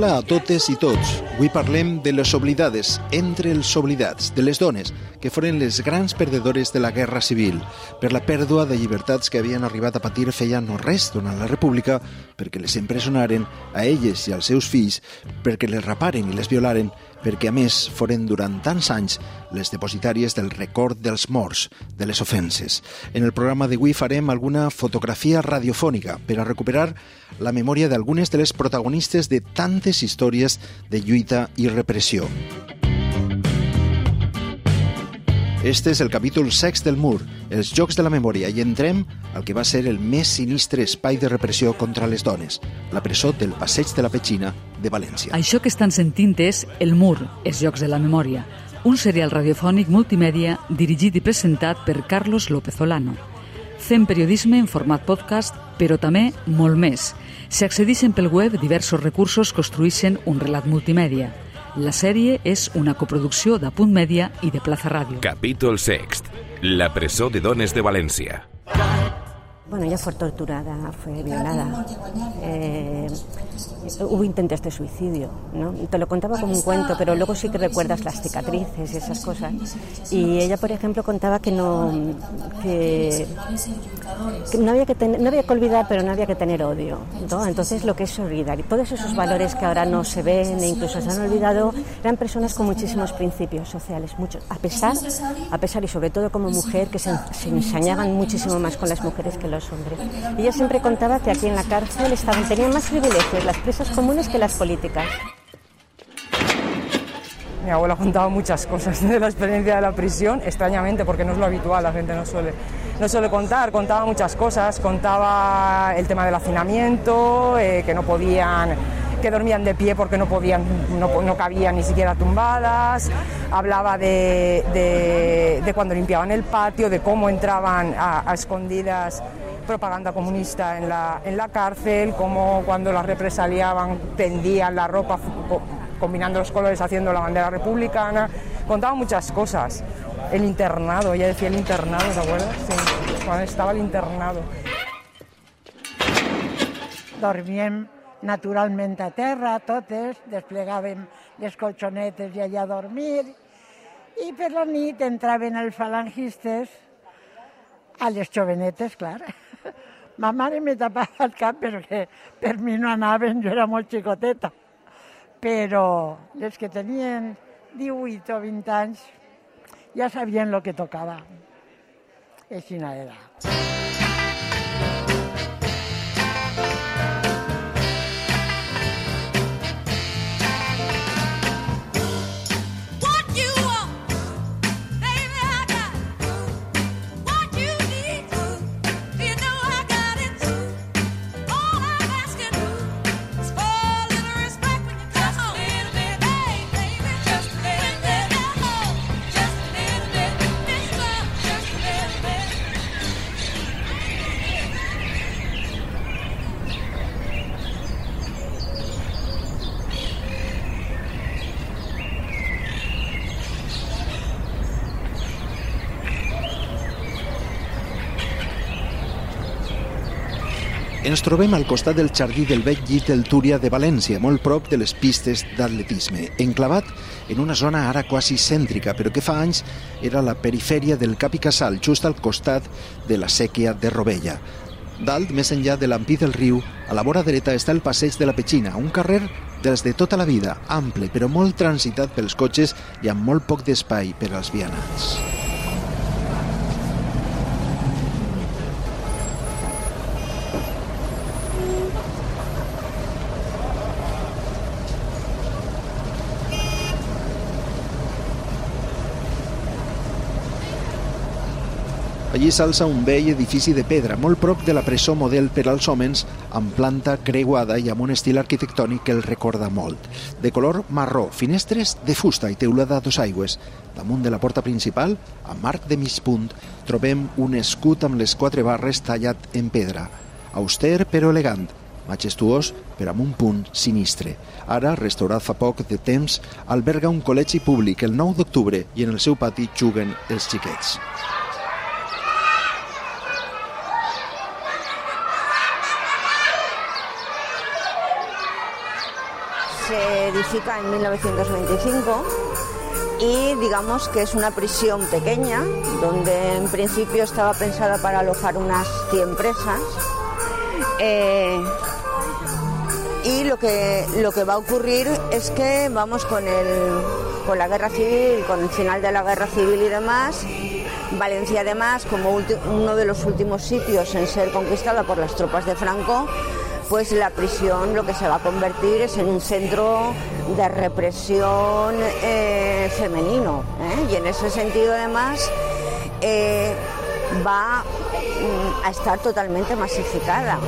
Hola a totes i tots. Avui parlem de les oblidades, entre els oblidats, de les dones, que foren les grans perdedores de la Guerra Civil, per la pèrdua de llibertats que havien arribat a patir feia no res durant la República, perquè les empresonaren a elles i als seus fills, perquè les raparen i les violaren, perquè a més foren durant tants anys les depositàries del record dels morts, de les ofenses. En el programa d'avui farem alguna fotografia radiofònica per a recuperar la memòria d'algunes de les protagonistes de tantes històries de lluita i repressió. Este és el capítol 6 del Mur, els Jocs de la Memòria, i entrem al que va ser el més sinistre espai de repressió contra les dones, la presó del Passeig de la Petxina de València. Això que estan sentint és El Mur, els Jocs de la Memòria, un serial radiofònic multimèdia dirigit i presentat per Carlos López Olano. Fem periodisme en format podcast, però també molt més. Si accedixen pel web, diversos recursos construïxen un relat multimèdia. La sèrie és una coproducció de Punt Mèdia i de Plaza Ràdio. Capítol sext. La presó de dones de València. Bueno, ella fue torturada, fue violada. Eh, hubo intentos de suicidio, ¿no? Te lo contaba como un cuento, pero luego sí que recuerdas las cicatrices y esas cosas. Y ella, por ejemplo, contaba que no, que, que no, había que tener, no había que olvidar, pero no había que tener odio. ¿no? Entonces, lo que es olvidar. Y todos esos valores que ahora no se ven e incluso se han olvidado, eran personas con muchísimos principios sociales, muchos. A pesar, a pesar y sobre todo como mujer, que se, se ensañaban muchísimo más con las mujeres que los hombres. Ella siempre contaba que aquí en la cárcel estaban, tenían más privilegios las presas comunes que las políticas. Mi abuela contaba muchas cosas de la experiencia de la prisión, extrañamente, porque no es lo habitual, la gente no suele, no suele contar. Contaba muchas cosas, contaba el tema del hacinamiento, eh, que no podían, que dormían de pie porque no podían, no, no cabían ni siquiera tumbadas. Hablaba de, de, de cuando limpiaban el patio, de cómo entraban a escondidas propaganda comunista en la, en la cárcel, como cuando las represaliaban tendían la ropa combinando los colores haciendo la bandera republicana, contaba muchas cosas. El internado, ella decía el internado, ¿te acuerdas? Sí, cuando estaba el internado. Dormíem naturalment a terra, totes, desplegàvem les colxonetes i allà a dormir, i per la nit entraven els a les jovenetes, clar. Ma mare me tapava el cap perquè per mi no anaven, jo era molt xicoteta. Però les que tenien 18 o 20 anys ja sabien el que tocava. Així era. Ens trobem al costat del jardí del vell llit del Túria de València, molt prop de les pistes d'atletisme, enclavat en una zona ara quasi cèntrica, però que fa anys era la perifèria del Cap i Casal, just al costat de la sèquia de Rovella. Dalt, més enllà de l'ampí del riu, a la vora dreta està el passeig de la Petxina, un carrer dels de tota la vida, ample, però molt transitat pels cotxes i amb molt poc d'espai per als vianants. Allí s'alça un vell edifici de pedra, molt prop de la presó model per als homes, amb planta creuada i amb un estil arquitectònic que el recorda molt. De color marró, finestres de fusta i teulada a dos aigües. Damunt de la porta principal, amb arc de mig punt, trobem un escut amb les quatre barres tallat en pedra. Auster però elegant, majestuós però amb un punt sinistre. Ara, restaurat fa poc de temps, alberga un col·legi públic el 9 d'octubre i en el seu pati juguen els xiquets. Se edifica en 1925 y digamos que es una prisión pequeña donde en principio estaba pensada para alojar unas 100 presas. Eh, y lo que, lo que va a ocurrir es que vamos con, el, con la guerra civil, con el final de la guerra civil y demás. Valencia además, como uno de los últimos sitios en ser conquistada por las tropas de Franco, pues la prisión lo que se va a convertir es en un centro de represión eh, femenino. ¿eh? Y en ese sentido además eh, va mm, a estar totalmente masificada.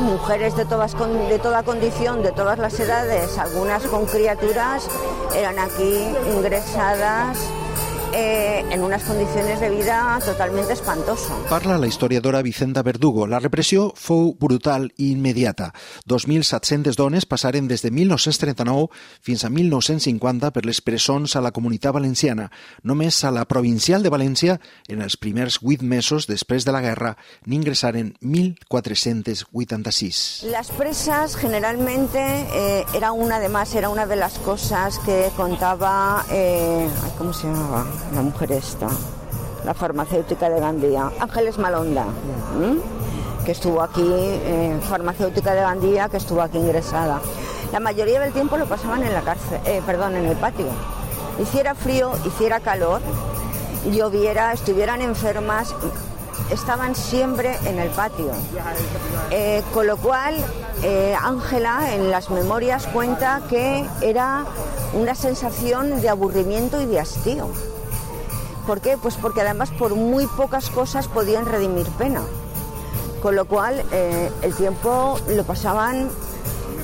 Mujeres de, todas con- de toda condición, de todas las edades, algunas con criaturas, eran aquí ingresadas eh, en unas condiciones de vida totalmente espantosas. Parla la historiadora Vicenta Verdugo. La repressió fou brutal i immediata. 2.700 dones passaren des de 1939 fins a 1950 per les presons a la comunitat valenciana. Només a la provincial de València, en els primers 8 mesos després de la guerra, n'ingressaren 1.486. Las presas generalmente eh, era una, además, era una de las cosas que contaba, eh, ¿cómo se llamaba la mujer esta? La farmacéutica de Gandía, Ángeles Malonda, que estuvo aquí, eh, farmacéutica de Gandía, que estuvo aquí ingresada. La mayoría del tiempo lo pasaban en la cárcel, eh, perdón, en el patio. Hiciera frío, hiciera calor, lloviera, estuvieran enfermas, estaban siempre en el patio. Eh, con lo cual, Ángela en las memorias cuenta que era una sensación de aburrimiento y de hastío. ¿Por qué? Pues porque además por muy pocas cosas podían redimir pena. Con lo cual, eh, el tiempo lo pasaban,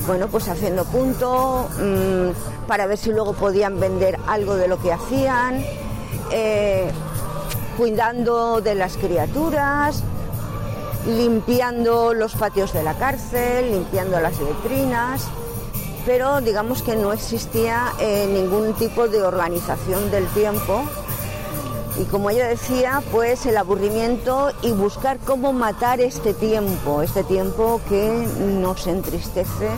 bueno, pues haciendo punto, mm, para ver si luego podían vender algo de lo que hacían, eh, cuidando de las criaturas, limpiando los patios de la cárcel, limpiando las letrinas, pero digamos que no existía eh, ningún tipo de organización del tiempo. Y como ella decía, pues el aburrimiento y buscar cómo matar este tiempo, este tiempo que nos entristece,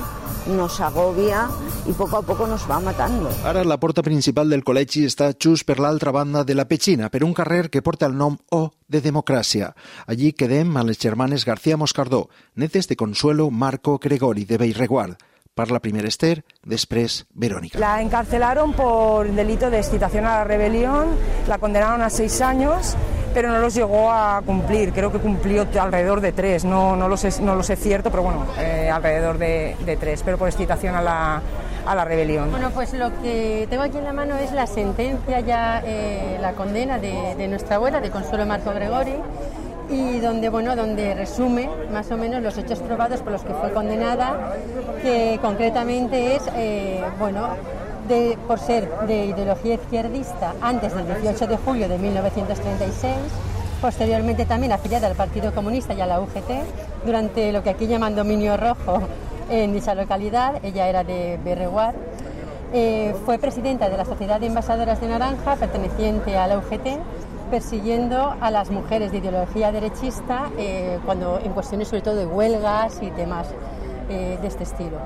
nos agobia y poco a poco nos va matando. Ara la porta principal del col·legi està just per l'altra banda de la Petxina, per un carrer que porta el nom O de Democràcia. Allí quedem a les germanes García Moscardó, netes de Consuelo Marco Gregori de Bellreguard. Parla primer Esther, després Verónica. La encarcelaron por delito de excitación a la rebelión, la condenaron a seis años, pero no los llegó a cumplir. Creo que cumplió alrededor de tres, no, no, lo, sé, no lo sé cierto, pero bueno, eh, alrededor de, de tres, pero por excitación a la, a la rebelión. Bueno, pues lo que tengo aquí en la mano es la sentencia ya, eh, la condena de, de nuestra abuela, de Consuelo Marco Gregori, y donde, bueno, donde resume más o menos los hechos probados por los que fue condenada, que concretamente es, eh, bueno, por ser de ideología izquierdista antes del 18 de julio de 1936, posteriormente también afiliada al Partido Comunista y a la UGT, durante lo que aquí llaman dominio rojo en dicha localidad, ella era de Berreguar, eh, fue presidenta de la Sociedad de Envasadoras de Naranja, perteneciente a la UGT, persiguiendo a las mujeres de ideología derechista eh, cuando en cuestiones sobre todo de huelgas y temas eh, de este estilo.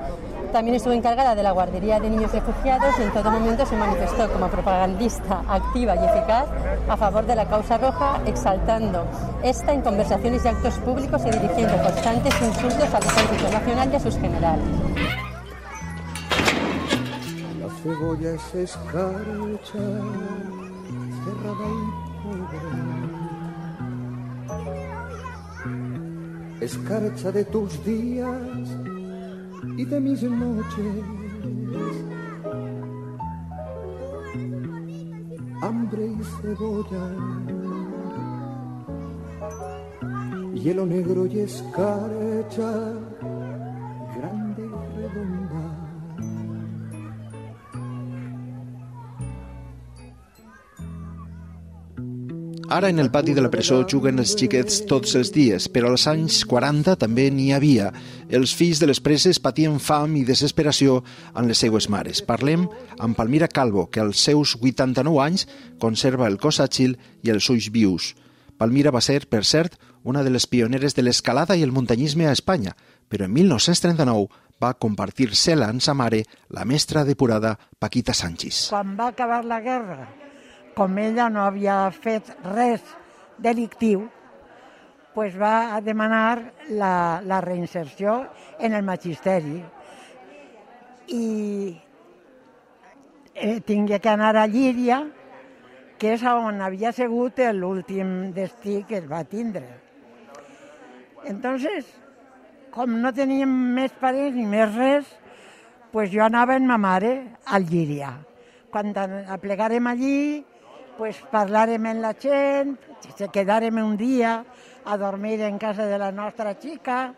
También estuvo encargada de la guardería de niños refugiados y en todo momento se manifestó como propagandista activa y eficaz a favor de la causa roja, exaltando esta en conversaciones y actos públicos y dirigiendo constantes insultos al ejército nacional y a sus generales. La cebolla es escarcha, cerrada y pobre. Escarcha de tus días y de mis noches. Hambre y cebolla. Hielo negro y escarcha, Ara en el pati de la presó juguen els xiquets tots els dies, però als anys 40 també n'hi havia. Els fills de les preses patien fam i desesperació amb les seues mares. Parlem amb Palmira Calvo, que als seus 89 anys conserva el cos àgil i els ulls vius. Palmira va ser, per cert, una de les pioneres de l'escalada i el muntanyisme a Espanya, però en 1939 va compartir-se-la amb sa mare, la mestra depurada Paquita Sánchez. Quan va acabar la guerra, com ella no havia fet res delictiu, pues va a demanar la, la reinserció en el magisteri. I eh, tingué que anar a Llíria, que és on havia sigut l'últim destí que es va tindre. Entonces, com no teníem més pares ni més res, pues jo anava amb ma mare al Llíria. Quan aplegàrem allí, pues parlàrem amb la gent, se quedàrem un dia a dormir en casa de la nostra xica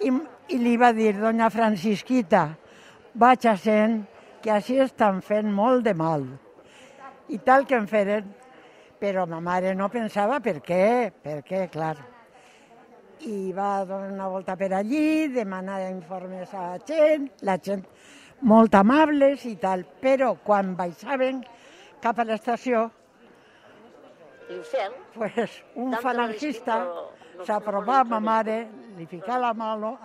i, i li va dir, doña Francisquita, vaig a sent que així estan fent molt de mal. I tal que em feren, però ma mare no pensava per què, per què, clar. I va donar una volta per allí, demanar informes a la gent, la gent molt amables i tal, però quan baixaven cap a l'estació, pues, un falangista s'apropava a ma mare, li ficava la mano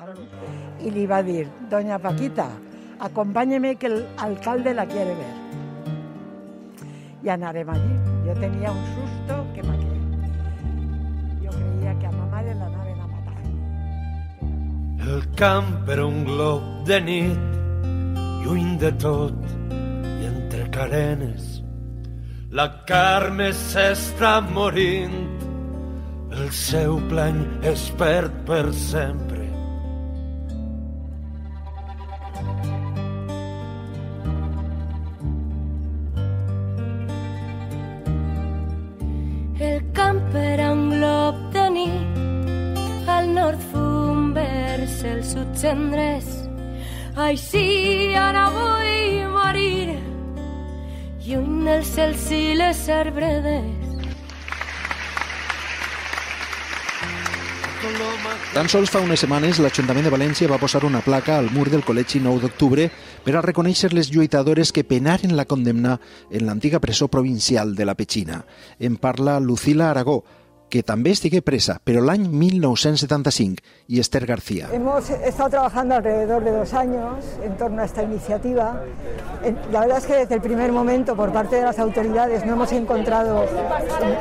i li va dir, doña Paquita, acompáñeme que el alcalde la quiere ver. Y anarem allí. Jo tenia un susto que pa què. Jo creia que a ma mare l'anaven a matar. El camp era un glob de nit, lluny de tot i entre carenes. La Carme s'està morint, el seu plany es perd per sempre. El camp era un glob de nit, al nord fum vers el sud cendres. Així cels i les arbredes. Tan sols fa unes setmanes l'Ajuntament de València va posar una placa al mur del Col·legi 9 d'octubre per a reconèixer les lluitadores que penaren la condemna en l'antiga presó provincial de la Petxina. En parla Lucila Aragó, que també estigué presa, però l'any 1975, i Esther García. Hemos estado trabajando alrededor de dos años en torno a esta iniciativa. La verdad es que desde el primer momento, por parte de las autoridades, no hemos encontrado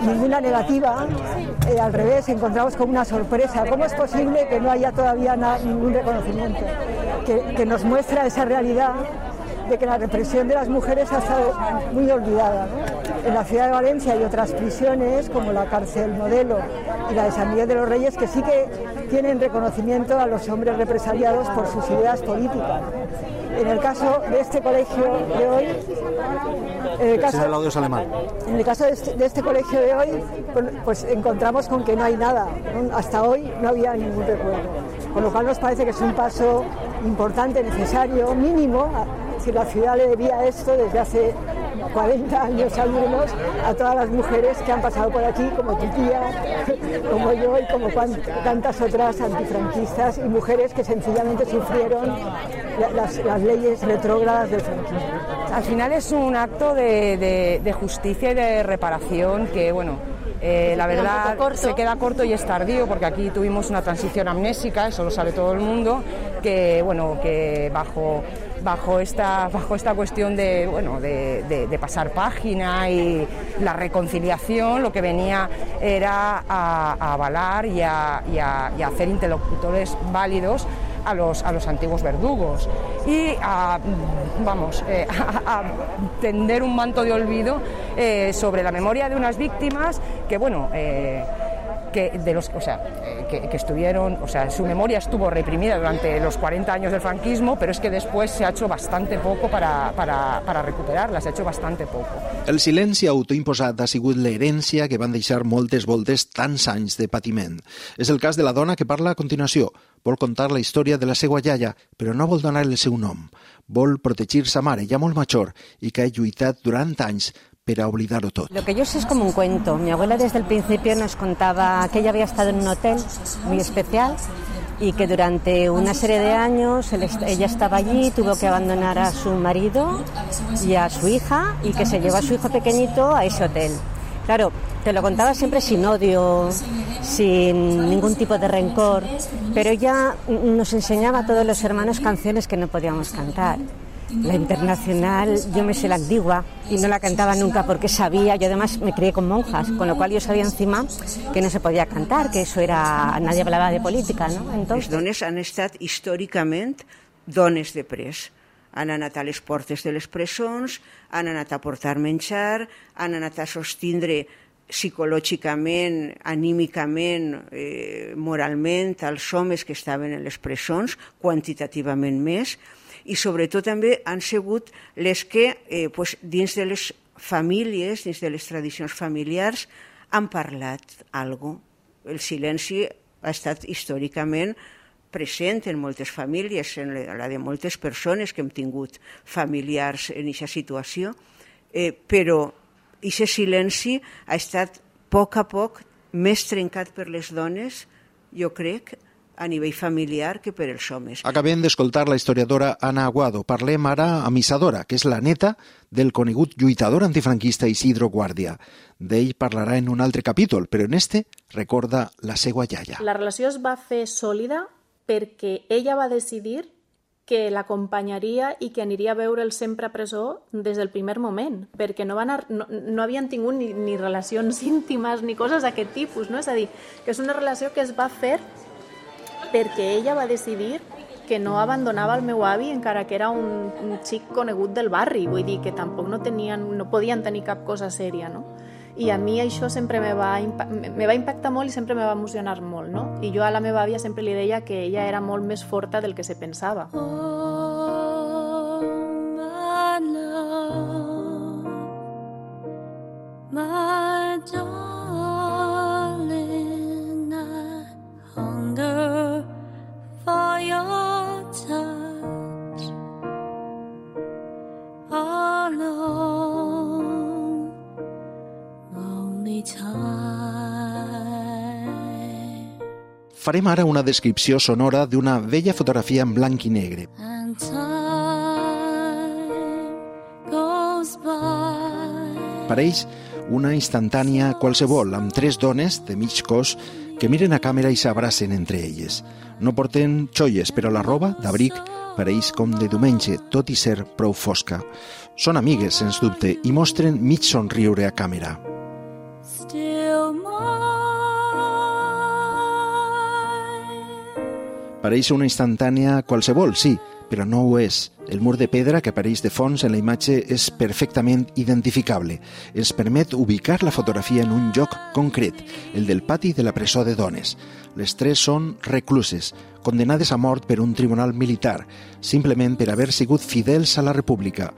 ninguna negativa. Eh, al revés, encontramos como una sorpresa. ¿Cómo es posible que no haya todavía ningún reconocimiento? Que, que nos muestra esa realidad de que la represión de las mujeres ha estado muy olvidada. ¿no? En la ciudad de Valencia hay otras prisiones, como la cárcel Modelo y la de San Miguel de los Reyes, que sí que tienen reconocimiento a los hombres represaliados por sus ideas políticas. En el caso de este colegio de hoy, en el caso, alemán. en el caso de este, de este colegio de hoy, pues, pues encontramos con que no hay nada. Hasta hoy no había ningún recuerdo. Con lo cual nos parece que es un paso importante, necesario, mínimo. Si la ciudad le debía esto desde hace 40 años al menos a todas las mujeres que han pasado por aquí, como tu tía, como yo y como tantas otras antifranquistas y mujeres que sencillamente sufrieron la- las, leyes retrógradas del franquismo. Al final es un acto de justicia y de reparación que, bueno, eh, la queda un verdad se queda corto y es tardío porque aquí tuvimos una transición amnésica, eso lo sabe todo el mundo, que, bueno, que bajo bajo esta bajo esta cuestión de bueno de, de- de pasar página y la reconciliación lo que venía era a, a avalar y a, y a- y a hacer interlocutores válidos a los, a los antiguos verdugos y a, vamos, eh, a, tender un manto de olvido eh, sobre la memoria de unas víctimas que, bueno, eh, que de los, o sea, que, que estuvieron, o sea, su memoria estuvo reprimida durante los 40 años del franquismo, pero es que después se ha hecho bastante poco para, para, para recuperarla, se ha hecho bastante poco. El silenci autoimposat ha sigut l'herència que van deixar moltes voltes tants anys de patiment. És el cas de la dona que parla a continuació. Vol contar la història de la seva iaia, però no vol donar el seu nom. Vol protegir sa mare, ja molt major, i que ha lluitat durant anys per a tot. Lo que yo sé es como un cuento. Mi abuela desde el principio nos contaba que ella había estado en un hotel muy especial y que durante una serie de años ella estaba allí, tuvo que abandonar a su marido y a su hija y que se llevó a su hijo pequeñito a ese hotel. Claro, te lo contaba siempre sin odio, sin ningún tipo de rencor, pero ella nos enseñaba a todos los hermanos canciones que no podíamos cantar. La internacional, yo me sé la antigua y no la cantaba nunca porque sabía, yo además me crié con monjas, con lo cual yo sabía encima que no se podía cantar, que eso era, nadie hablaba de política, ¿no? Les dones han estat històricament dones de pres. Han anat a les portes de les presons, han anat a portar menjar, han anat a sostindre psicològicament, anímicament, eh, moralment als homes que estaven en les presons, quantitativament més, i sobretot també han sigut les que eh, pues, dins de les famílies, dins de les tradicions familiars, han parlat algo. El silenci ha estat històricament present en moltes famílies, en la de moltes persones que hem tingut familiars en aquesta situació, eh, però aquest silenci ha estat a poc a poc més trencat per les dones, jo crec, a nivell familiar que per els homes. Acabem d'escoltar la historiadora Ana Aguado. Parlem ara amb Isadora, que és la neta del conegut lluitador antifranquista Isidro Guàrdia. D'ell parlarà en un altre capítol, però en este recorda la seva iaia. La relació es va fer sòlida perquè ella va decidir que l'acompanyaria i que aniria a veure'l sempre a presó des del primer moment, perquè no, van ar- no, no havien tingut ni, ni relacions íntimes ni coses d'aquest tipus, no? És a dir, que és una relació que es va fer perquè ella va decidir que no abandonava el meu avi encara que era un, un xic conegut del barri, vull dir que tampoc no, tenien, no podien tenir cap cosa sèria, no? I a mi això sempre me va, me va impactar molt i sempre me va emocionar molt, no? I jo a la meva àvia sempre li deia que ella era molt més forta del que se pensava. my love, my Farem ara una descripció sonora d'una vella fotografia en blanc i negre. Pareix una instantània qualsevol, amb tres dones de mig cos que miren a càmera i s'abracen entre elles. No porten xolles, però la roba d'abric pareix com de diumenge, tot i ser prou fosca. Són amigues, sens dubte, i mostren mig somriure a càmera. Pareix una instantània qualsevol, sí, però no ho és. El mur de pedra que apareix de fons en la imatge és perfectament identificable. Ens permet ubicar la fotografia en un lloc concret, el del pati de la presó de dones. Les tres són recluses, condenades a mort per un tribunal militar, simplement per haver sigut fidels a la república.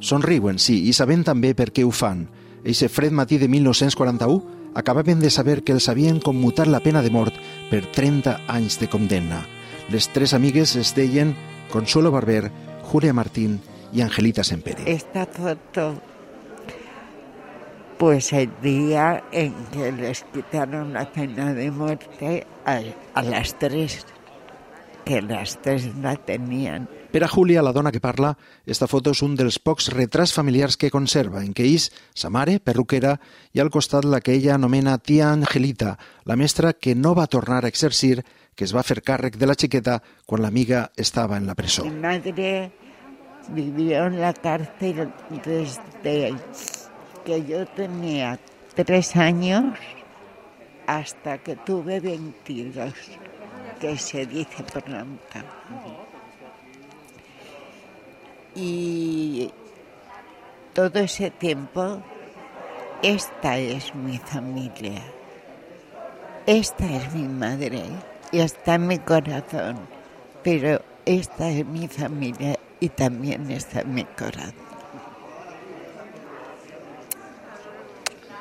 Somriuen, sí, i sabent també per què ho fan. Eixe fred matí de 1941 acabaven de saber que els havien commutat la pena de mort per 30 anys de condemna. Les tres amigues es deien Consuelo Barber, Julia Martín y Angelita Sempere. Esta foto, pues el día en que les quitaron la pena de muerte a, a las tres, que las tres la tenían. Per a Júlia, la dona que parla, esta foto és un dels pocs retrats familiars que conserva, en què és sa mare, perruquera, i al costat la que ella anomena tia Angelita, la mestra que no va tornar a exercir, que es va fer càrrec de la xiqueta quan l'amiga estava en la presó. Mi madre vivió en la cárcel desde que yo tenía tres años hasta que tuve 22, que se dice pronto. Y todo ese tiempo, esta es mi familia, esta es mi madre y está en mi corazón, pero esta es mi familia y también está en mi corazón.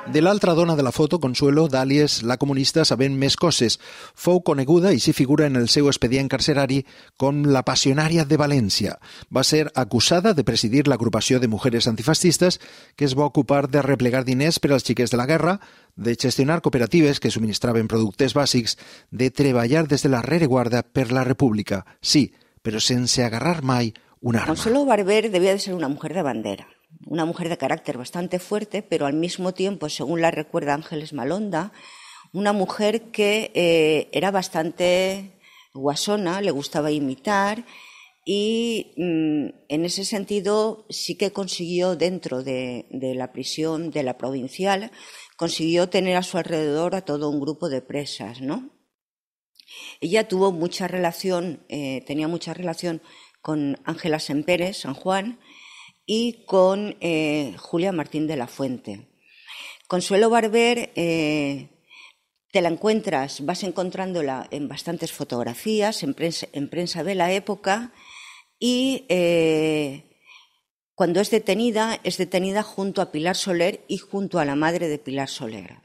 De l'altra dona de la foto, Consuelo, d'àlies la comunista sabent més coses, fou coneguda i s'hi figura en el seu expedient carcerari com la passionària de València. Va ser acusada de presidir l'agrupació de mujeres antifascistes que es va ocupar de replegar diners per als xiquets de la guerra, de gestionar cooperatives que subministraven productes bàsics, de treballar des de la rereguarda per la república. Sí, però sense agarrar mai un arma. Consuelo Barber debía de ser una mujer de bandera, una mujer de carácter bastante fuerte, pero al mismo tiempo, según la recuerda Ángeles Malonda, una mujer que eh, era bastante guasona, le gustaba imitar y mm, en ese sentido sí que consiguió dentro de, la prisión de la provincial, consiguió tener a su alrededor a todo un grupo de presas, ¿no? Ella tuvo mucha relación, eh, tenía mucha relación con Ángela Semperes, San Juan, y con eh, Julia Martín de la Fuente. Consuelo Barber, eh, te la encuentras, vas encontrándola en bastantes fotografías, en prensa, en prensa de la época, y eh, cuando es detenida, es detenida junto a Pilar Soler y junto a la madre de Pilar Soler.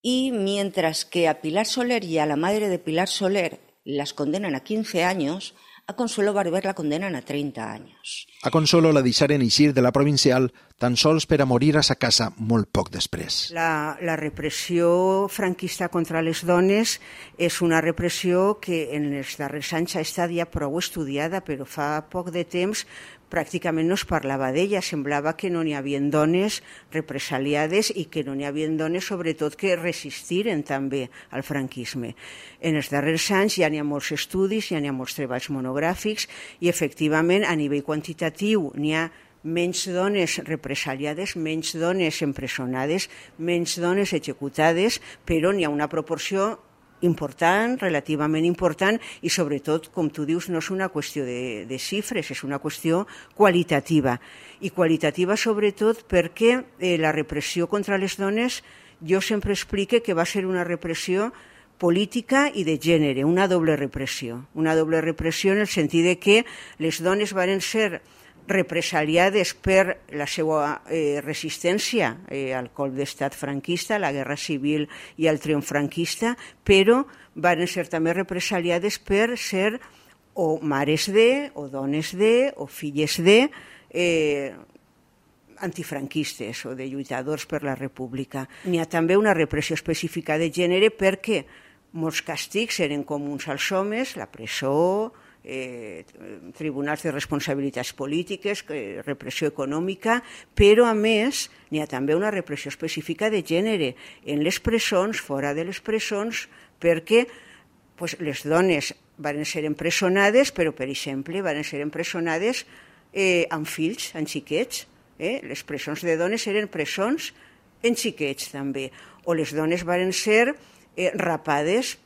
Y mientras que a Pilar Soler y a la madre de Pilar Soler las condenan a 15 años, a Consuelo Barber la condenan a 30 años. A Consuelo la deixaren eixir de la provincial tan sols per a morir a sa casa molt poc després. La, la repressió franquista contra les dones és una repressió que en els darrers anys ha estat ja prou estudiada, però fa poc de temps pràcticament no es parlava d'ella, semblava que no n'hi havia dones represaliades i que no n'hi havia dones sobretot que resistiren també al franquisme. En els darrers anys ja n'hi ha molts estudis, ja n'hi ha molts treballs monogràfics i efectivament a nivell quantitatiu n'hi ha menys dones represaliades, menys dones empresonades, menys dones executades, però n'hi ha una proporció important, relativament important, i sobretot, com tu dius, no és una qüestió de, de xifres, és una qüestió qualitativa. I qualitativa sobretot perquè eh, la repressió contra les dones, jo sempre explique que va ser una repressió política i de gènere, una doble repressió. Una doble repressió en el sentit de que les dones varen ser represaliades per la seva eh, resistència eh, al colp d'estat franquista, la guerra civil i al triomf franquista, però van ser també represaliades per ser o mares de, o dones de, o filles de, eh, antifranquistes o de lluitadors per la república. N'hi ha també una repressió específica de gènere perquè molts càstigs eren comuns als homes, la presó, eh, tribunals de responsabilitats polítiques, eh, repressió econòmica, però a més n'hi ha també una repressió específica de gènere en les presons, fora de les presons, perquè pues, les dones van ser empresonades, però, per exemple, van ser empresonades eh, amb fills, amb xiquets. Eh? Les presons de dones eren presons en xiquets, també. O les dones van ser eh, rapades,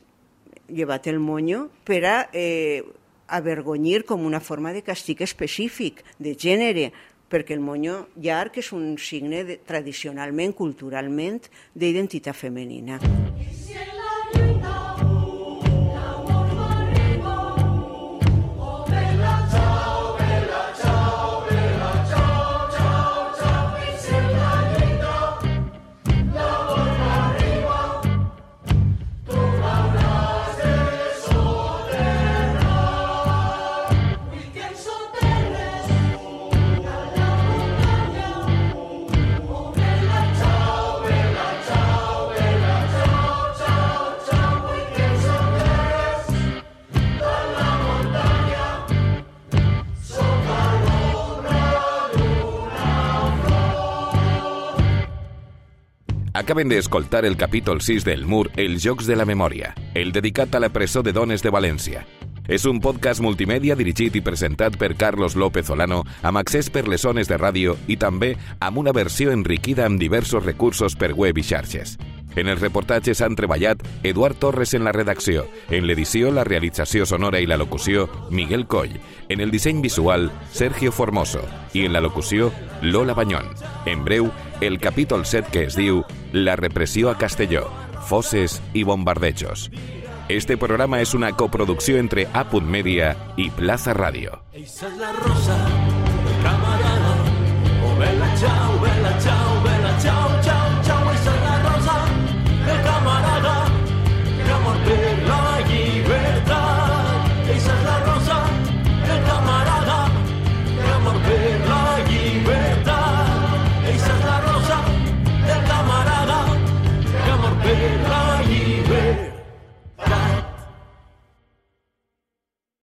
llevat el moño, per a eh, avergonyir com una forma de castig específic, de gènere, perquè el moño llarg és un signe de, tradicionalment, culturalment, d'identitat femenina. Acaben d'escoltar el capítol 6 del Mur, Els Jocs de la Memòria, el dedicat a la presó de dones de València. És un podcast multimèdia dirigit i presentat per Carlos López Olano amb accés per les zones de ràdio i també amb una versió enriquida amb diversos recursos per web i xarxes. En els reportatges han treballat Eduard Torres en la redacció, en l'edició, la realització sonora i la locució, Miguel Coll, en el disseny visual, Sergio Formoso, i en la locució, Lola Banyón. En breu, el capítol 7 que es diu La repressió a Castelló, fosses i bombardejos. Este programa es una coproducció entre Apunt Media i Plaza Radio. Rosa, camarada. Oh.